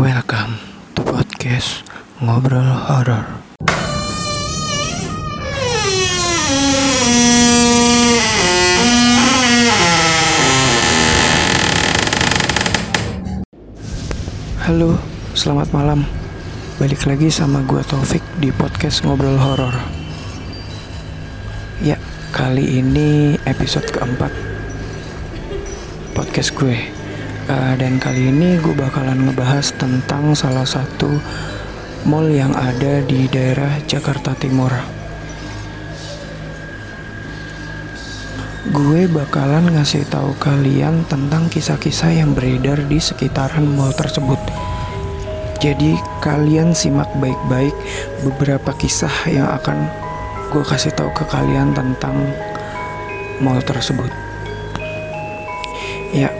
Welcome to podcast Ngobrol Horor. Halo, selamat malam. Balik lagi sama gua Taufik di podcast Ngobrol Horor. Ya, kali ini episode keempat podcast gue. Uh, dan kali ini gue bakalan ngebahas tentang salah satu mall yang ada di daerah Jakarta Timur. Gue bakalan ngasih tahu kalian tentang kisah-kisah yang beredar di sekitaran mall tersebut. Jadi kalian simak baik-baik beberapa kisah yang akan gue kasih tahu ke kalian tentang mall tersebut. Ya,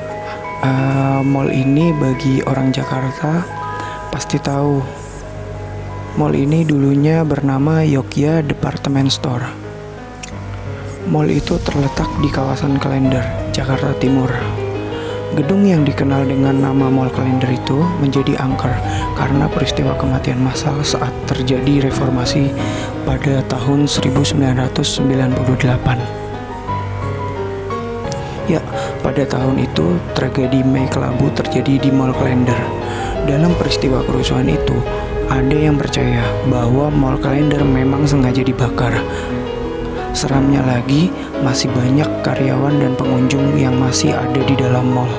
uh, mall ini bagi orang Jakarta pasti tahu. Mall ini dulunya bernama Yogya Department Store. Mall itu terletak di kawasan Klender, Jakarta Timur. Gedung yang dikenal dengan nama Mall Klender itu menjadi angker karena peristiwa kematian massal saat terjadi reformasi pada tahun 1998. Pada tahun itu tragedi Mei Kelabu terjadi di Mall Klender. Dalam peristiwa kerusuhan itu, ada yang percaya bahwa Mall Klender memang sengaja dibakar Seramnya lagi, masih banyak karyawan dan pengunjung yang masih ada di dalam mall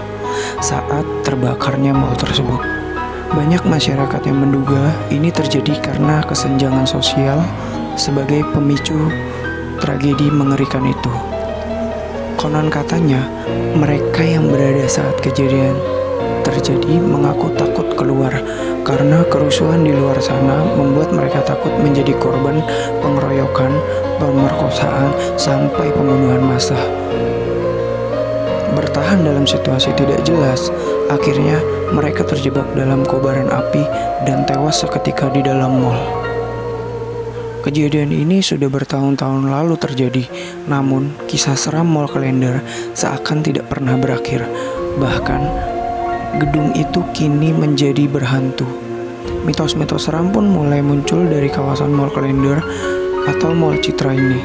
saat terbakarnya mall tersebut. Banyak masyarakat yang menduga ini terjadi karena kesenjangan sosial sebagai pemicu tragedi mengerikan itu. Konon katanya, mereka yang berada saat kejadian terjadi mengaku takut keluar karena kerusuhan di luar sana membuat mereka takut menjadi korban pengeroyokan, pemerkosaan, sampai pembunuhan massa. Bertahan dalam situasi tidak jelas, akhirnya mereka terjebak dalam kobaran api dan tewas seketika di dalam mall. Kejadian ini sudah bertahun-tahun lalu terjadi, namun kisah seram mall kalender seakan tidak pernah berakhir. Bahkan, gedung itu kini menjadi berhantu. Mitos-mitos seram pun mulai muncul dari kawasan mall kalender atau Mall Citra ini.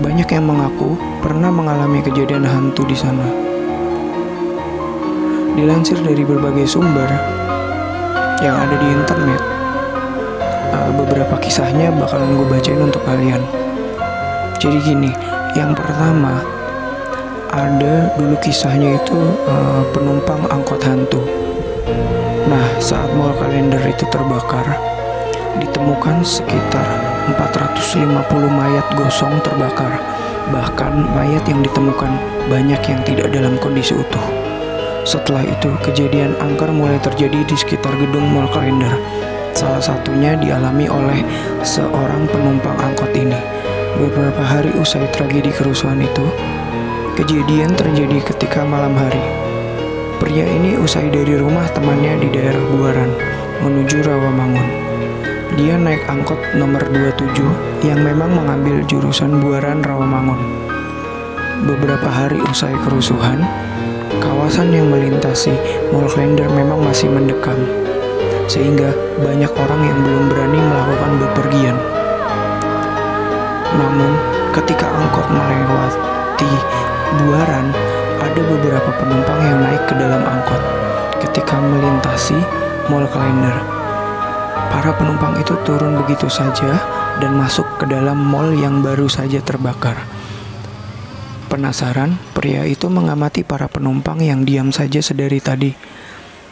Banyak yang mengaku pernah mengalami kejadian hantu di sana. Dilansir dari berbagai sumber yang ada di internet, eh, beberapa kisahnya bakalan gue bacain untuk kalian. Jadi gini, yang pertama ada dulu kisahnya itu uh, penumpang angkot hantu. Nah, saat mall kalender itu terbakar, ditemukan sekitar 450 mayat gosong terbakar. Bahkan mayat yang ditemukan banyak yang tidak dalam kondisi utuh. Setelah itu, kejadian angker mulai terjadi di sekitar gedung mall kalender. Salah satunya dialami oleh seorang penumpang angkot ini. Beberapa hari usai tragedi kerusuhan itu, kejadian terjadi ketika malam hari. Pria ini usai dari rumah temannya di daerah Buaran menuju Rawamangun. Dia naik angkot nomor 27 yang memang mengambil jurusan Buaran Rawamangun. Beberapa hari usai kerusuhan, kawasan yang melintasi Mall Klender memang masih mendekam, sehingga banyak orang yang belum berani melakukan bepergian. Namun, ketika angkot melewati Buaran, ada beberapa penumpang yang naik ke dalam angkot ketika melintasi Mall Klender. Para penumpang itu turun begitu saja dan masuk ke dalam mall yang baru saja terbakar. Penasaran, pria itu mengamati para penumpang yang diam saja sedari tadi.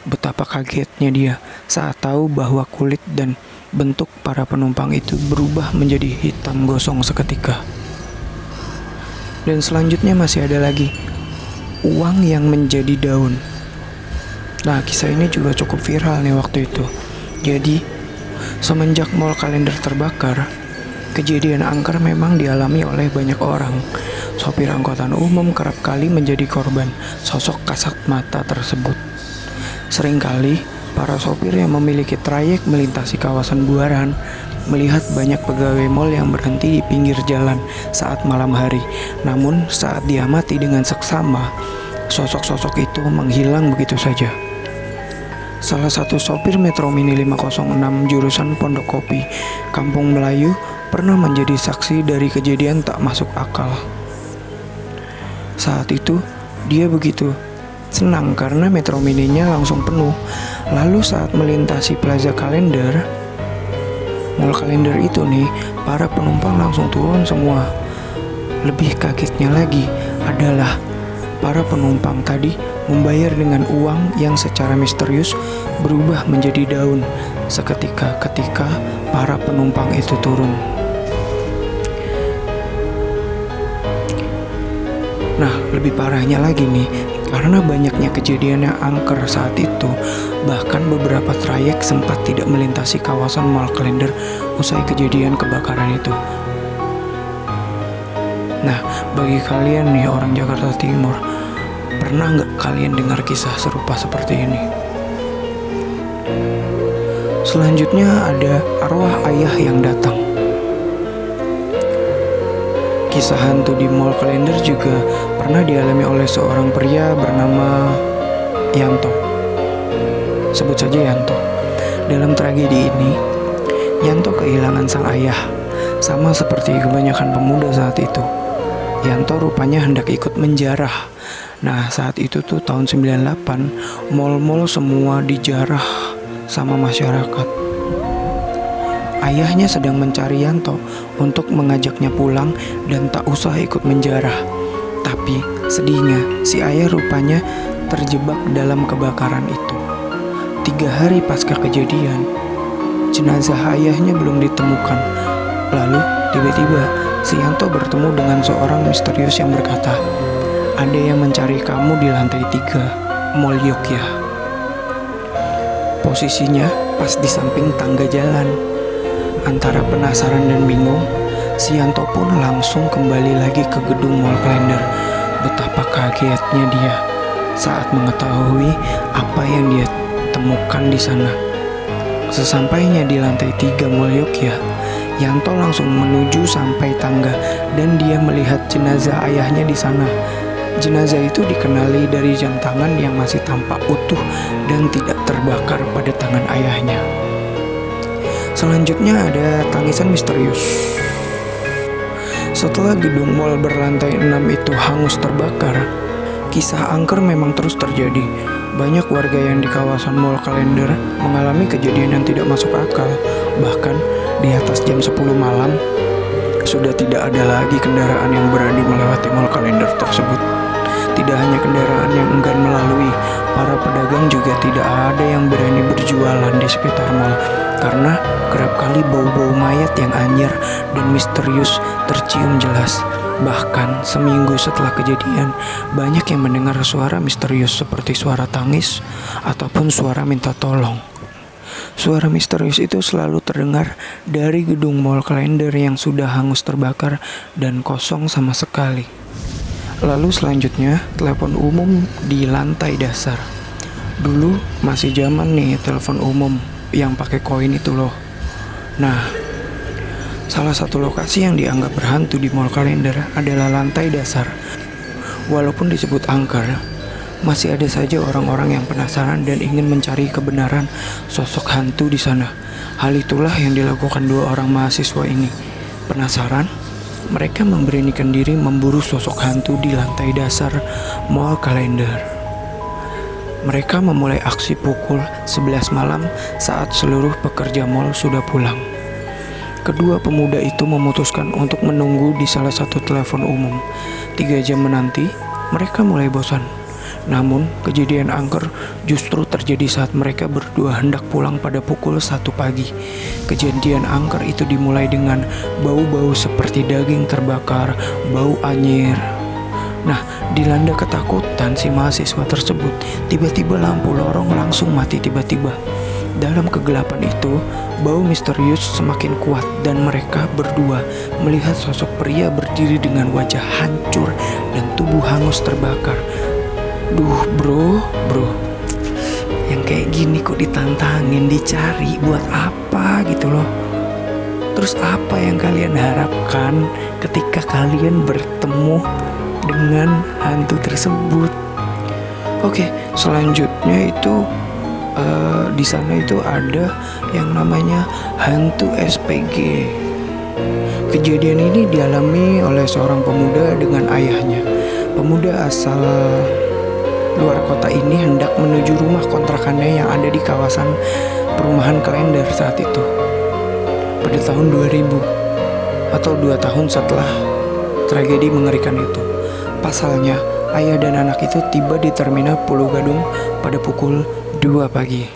Betapa kagetnya dia saat tahu bahwa kulit dan bentuk para penumpang itu berubah menjadi hitam gosong seketika. Dan selanjutnya masih ada lagi uang yang menjadi daun. Nah, kisah ini juga cukup viral nih waktu itu. Jadi, Semenjak mall kalender terbakar, kejadian angker memang dialami oleh banyak orang. Sopir angkutan umum kerap kali menjadi korban sosok kasat mata tersebut. Seringkali, para sopir yang memiliki trayek melintasi kawasan Buaran melihat banyak pegawai mall yang berhenti di pinggir jalan saat malam hari. Namun, saat diamati dengan seksama, sosok-sosok itu menghilang begitu saja. salah satu sopir Metro Mini 506 jurusan Pondok Kopi, Kampung Melayu, pernah menjadi saksi dari kejadian tak masuk akal. Saat itu, dia begitu senang karena Metro Mininya langsung penuh. Lalu saat melintasi Plaza Kalender, Mall Kalender itu nih, para penumpang langsung turun semua. Lebih kagetnya lagi adalah para penumpang tadi membayar dengan uang yang secara misterius berubah menjadi daun seketika ketika para penumpang itu turun. Lebih parahnya lagi nih, karena banyaknya kejadian yang angker saat itu, bahkan beberapa trayek sempat tidak melintasi kawasan Mall Kalender usai kejadian kebakaran itu. Nah, bagi kalian nih orang Jakarta Timur, pernah nggak kalian dengar kisah serupa seperti ini? Selanjutnya ada arwah ayah yang datang. Kisah hantu di mall kalender juga pernah dialami oleh seorang pria bernama Yanto. Sebut saja Yanto. Dalam tragedi ini, Yanto kehilangan sang ayah, sama seperti kebanyakan pemuda saat itu. Yanto rupanya hendak ikut menjarah. Nah, saat itu tuh tahun 98, mall-mall semua dijarah sama masyarakat. Ayahnya sedang mencari Yanto untuk mengajaknya pulang dan tak usah ikut menjarah. Tapi sedihnya, si ayah rupanya terjebak dalam kebakaran itu. Tiga hari pasca kejadian, jenazah ayahnya belum ditemukan. Lalu, tiba-tiba Sianto bertemu dengan seorang misterius yang berkata, ada yang mencari kamu di lantai tiga, Mall Yogya. Posisinya pas di samping tangga jalan. Antara penasaran dan bingung, Sianto pun langsung kembali lagi ke gedung Mall Kalender. Betapa kagetnya dia saat mengetahui apa yang dia temukan di sana. Sesampainya di lantai tiga Mall Yogya, Yanto langsung menuju sampai tangga dan dia melihat jenazah ayahnya di sana. Jenazah itu dikenali dari jam tangan yang masih tampak utuh dan tidak terbakar pada tangan ayahnya. Selanjutnya ada tangisan misterius. Setelah gedung mall berlantai 6 itu hangus terbakar, kisah angker memang terus terjadi. Banyak warga yang di kawasan mall kalender mengalami kejadian yang tidak masuk akal. Bahkan di atas jam 10 malam, sudah tidak ada lagi kendaraan yang berani melewati mall kalender tersebut. Tidak hanya kendaraan yang enggan melalui, para pedagang juga tidak ada yang berani berjualan di sekitar mall karena kerap kali bau-bau mayat yang anyir dan misterius tercium jelas. Bahkan seminggu setelah kejadian, banyak yang mendengar suara misterius seperti suara tangis ataupun suara minta tolong. Suara misterius itu selalu terdengar dari gedung mall kalender yang sudah hangus terbakar dan kosong sama sekali. Lalu selanjutnya, telepon umum di lantai dasar. Dulu masih zaman nih telepon umum yang pakai koin itu loh. Nah, salah satu lokasi yang dianggap berhantu di mall kalender adalah lantai dasar. Walaupun disebut angker, masih ada saja orang-orang yang penasaran dan ingin mencari kebenaran sosok hantu di sana. Hal itulah yang dilakukan dua orang mahasiswa ini. Penasaran? Mereka memberanikan diri memburu sosok hantu di lantai dasar mall kalender. Mereka memulai aksi pukul 11 malam saat seluruh pekerja mall sudah pulang. Kedua pemuda itu memutuskan untuk menunggu di salah satu telepon umum. Tiga jam menanti, mereka mulai bosan namun, kejadian angker justru terjadi saat mereka berdua hendak pulang pada pukul satu pagi. Kejadian angker itu dimulai dengan bau-bau seperti daging terbakar, bau anyir. Nah, dilanda ketakutan si mahasiswa tersebut, tiba-tiba lampu lorong langsung mati tiba-tiba. Dalam kegelapan itu, bau misterius semakin kuat dan mereka berdua melihat sosok pria berdiri dengan wajah hancur dan tubuh hangus terbakar. Duh bro, bro. Yang kayak gini kok ditantangin, dicari buat apa gitu loh. Terus apa yang kalian harapkan ketika kalian bertemu dengan hantu tersebut Oke, selanjutnya itu uh, di sana itu ada yang namanya hantu SPG. Kejadian ini dialami oleh seorang pemuda dengan ayahnya. Pemuda asal luar kota ini hendak menuju rumah kontrakannya yang ada di kawasan perumahan kalender saat itu. Pada tahun 2000 atau dua tahun setelah tragedi mengerikan itu. Pasalnya, ayah dan anak itu tiba di terminal Pulau Gadung pada pukul 2 pagi.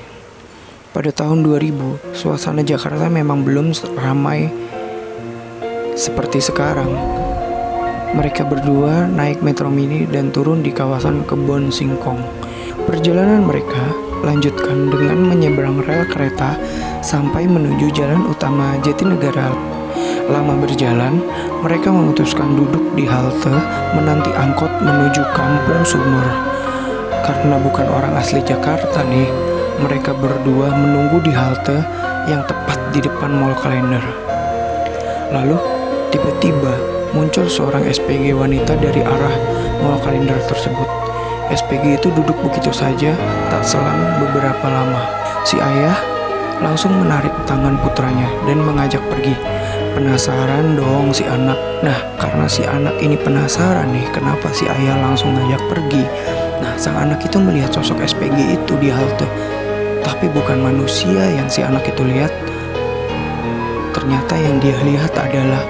Pada tahun 2000, suasana Jakarta memang belum ramai seperti sekarang. Mereka berdua naik metro mini dan turun di kawasan Kebon Singkong. Perjalanan mereka lanjutkan dengan menyeberang rel kereta sampai menuju jalan utama Jatinegara. Lama berjalan, mereka memutuskan duduk di halte menanti angkot menuju Kampung Sumur. Karena bukan orang asli Jakarta nih, mereka berdua menunggu di halte yang tepat di depan mall kalender. Lalu, tiba-tiba muncul seorang SPG wanita dari arah mall kalender tersebut. SPG itu duduk begitu saja, tak selang beberapa lama. Si ayah langsung menarik tangan putranya dan mengajak pergi. Penasaran dong si anak. Nah, karena si anak ini penasaran nih, kenapa si ayah langsung ngajak pergi. Nah, sang anak itu melihat sosok SPG itu di halte. Tapi bukan manusia yang si anak itu lihat. Ternyata yang dia lihat adalah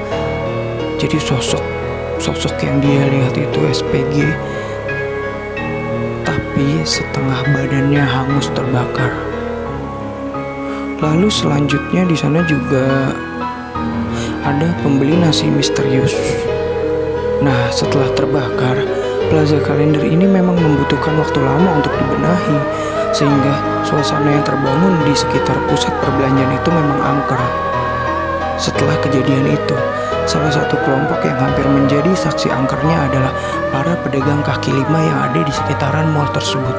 jadi sosok sosok yang dia lihat itu SPG tapi setengah badannya hangus terbakar. Lalu selanjutnya di sana juga ada pembeli nasi misterius. Nah, setelah terbakar, Plaza Kalender ini memang membutuhkan waktu lama untuk dibenahi, sehingga suasana yang terbangun di sekitar pusat perbelanjaan itu memang angker. Setelah kejadian itu, salah satu kelompok yang hampir menjadi saksi angkernya adalah para pedagang kaki lima yang ada di sekitaran mall tersebut.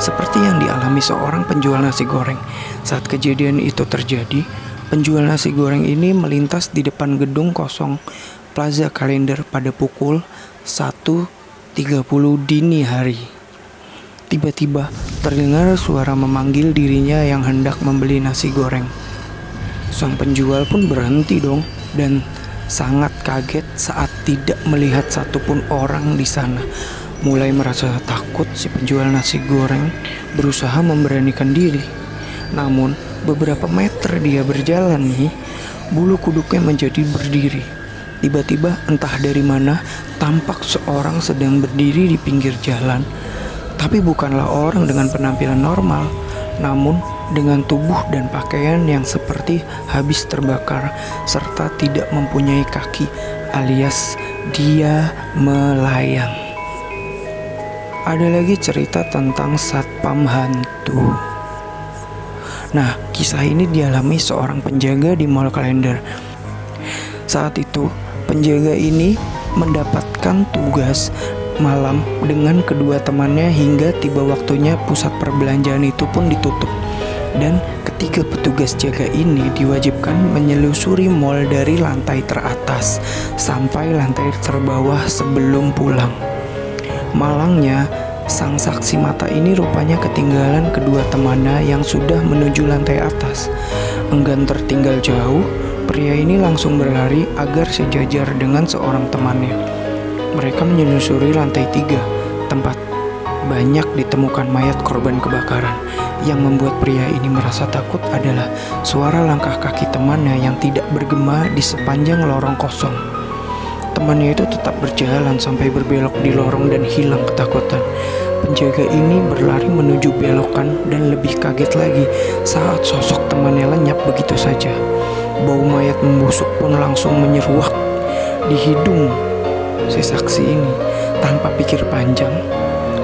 Seperti yang dialami seorang penjual nasi goreng saat kejadian itu terjadi, Penjual nasi goreng ini melintas di depan gedung kosong Plaza Kalender pada pukul 1.30 dini hari. Tiba-tiba terdengar suara memanggil dirinya yang hendak membeli nasi goreng. Sang penjual pun berhenti dong dan sangat kaget saat tidak melihat satupun orang di sana. Mulai merasa takut si penjual nasi goreng berusaha memberanikan diri. Namun, beberapa meter dia berjalan nih, bulu kuduknya menjadi berdiri. Tiba-tiba entah dari mana tampak seorang sedang berdiri di pinggir jalan. Tapi bukanlah orang dengan penampilan normal, namun dengan tubuh dan pakaian yang seperti habis terbakar serta tidak mempunyai kaki alias dia melayang. Ada lagi cerita tentang satpam hantu. Nah, kisah ini dialami seorang penjaga di mall kalender. Saat itu, penjaga ini mendapatkan tugas malam dengan kedua temannya hingga tiba waktunya pusat perbelanjaan itu pun ditutup. Dan ketiga petugas jaga ini diwajibkan menyelusuri mall dari lantai teratas sampai lantai terbawah sebelum pulang. Malangnya, Sang saksi mata ini rupanya ketinggalan kedua temannya yang sudah menuju lantai atas. Enggan tertinggal jauh, pria ini langsung berlari agar sejajar dengan seorang temannya. Mereka menyusuri lantai tiga, tempat banyak ditemukan mayat korban kebakaran. Yang membuat pria ini merasa takut adalah suara langkah kaki temannya yang tidak bergema di sepanjang lorong kosong. Temannya itu tetap berjalan sampai berbelok di lorong dan hilang ketakutan. Penjaga ini berlari menuju belokan dan lebih kaget lagi saat sosok temannya lenyap begitu saja. Bau mayat membusuk pun langsung menyeruak di hidung si saksi ini. Tanpa pikir panjang,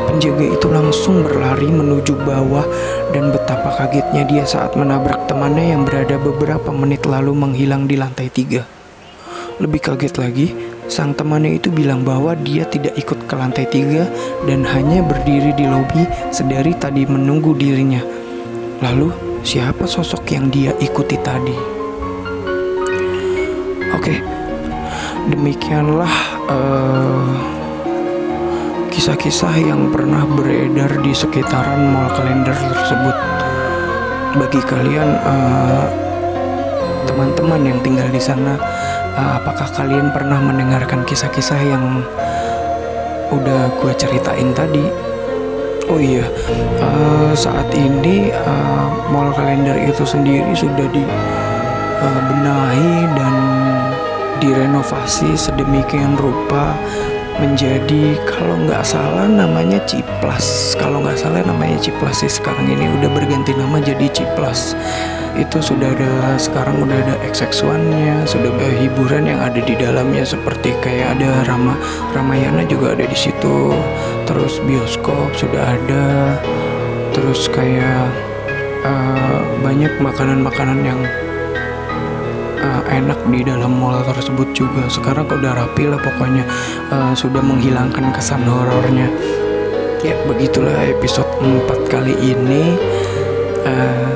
penjaga itu langsung berlari menuju bawah dan betapa kagetnya dia saat menabrak temannya yang berada beberapa menit lalu menghilang di lantai tiga. Lebih kaget lagi Sang temannya itu bilang bahwa dia tidak ikut ke lantai tiga dan hanya berdiri di lobi sedari tadi menunggu dirinya. Lalu, siapa sosok yang dia ikuti tadi? Oke, demikianlah uh, kisah-kisah yang pernah beredar di sekitaran mall kalender tersebut. Bagi kalian uh, teman-teman yang tinggal di sana, apakah kalian pernah mendengarkan kisah-kisah yang udah gue ceritain tadi? Oh iya, uh, saat ini uh, mall kalender itu sendiri sudah dibenahi uh, dan direnovasi sedemikian rupa menjadi kalau nggak salah namanya Ciplas. Kalau nggak salah namanya Ciplas sih sekarang ini. Udah berganti nama jadi Ciplas. Itu sudah ada sekarang udah ada XX1 nya sudah ada hiburan yang ada di dalamnya seperti kayak ada Rama Ramayana juga ada di situ. Terus bioskop sudah ada. Terus kayak uh, banyak makanan-makanan yang uh, enak di dalam mall tersebut juga. Sekarang udah rapi lah pokoknya. Uh, sudah menghilangkan kesan horornya. Ya begitulah episode 4 kali ini uh,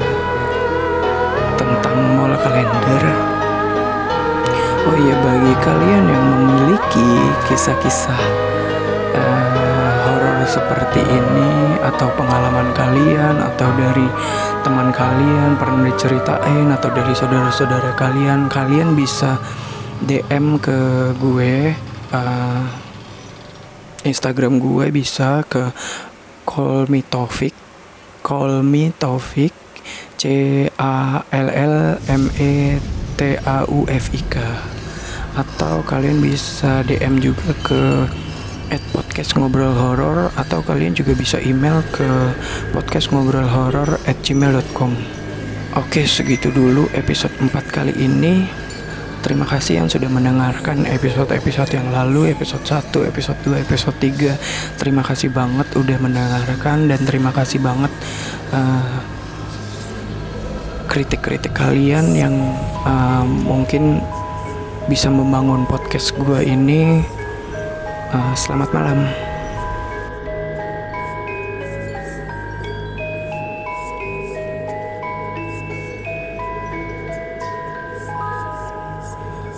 tentang mall kalender. Oh iya bagi kalian yang memiliki kisah-kisah uh, seperti ini atau pengalaman kalian atau dari teman kalian pernah diceritain atau dari saudara-saudara kalian kalian bisa DM ke gue uh, Instagram gue bisa ke call me Taufik call me Taufik C A L L M E T A U F I K. Atau kalian bisa DM juga ke at podcast ngobrol horor atau kalian juga bisa email ke podcast ngobrol horor at gmail.com Oke segitu dulu episode 4 kali ini. Terima kasih yang sudah mendengarkan episode-episode yang lalu Episode 1, episode 2, episode 3 Terima kasih banget udah mendengarkan Dan terima kasih banget uh, Kritik-kritik kalian yang uh, mungkin bisa membangun podcast gue ini Uh, selamat malam.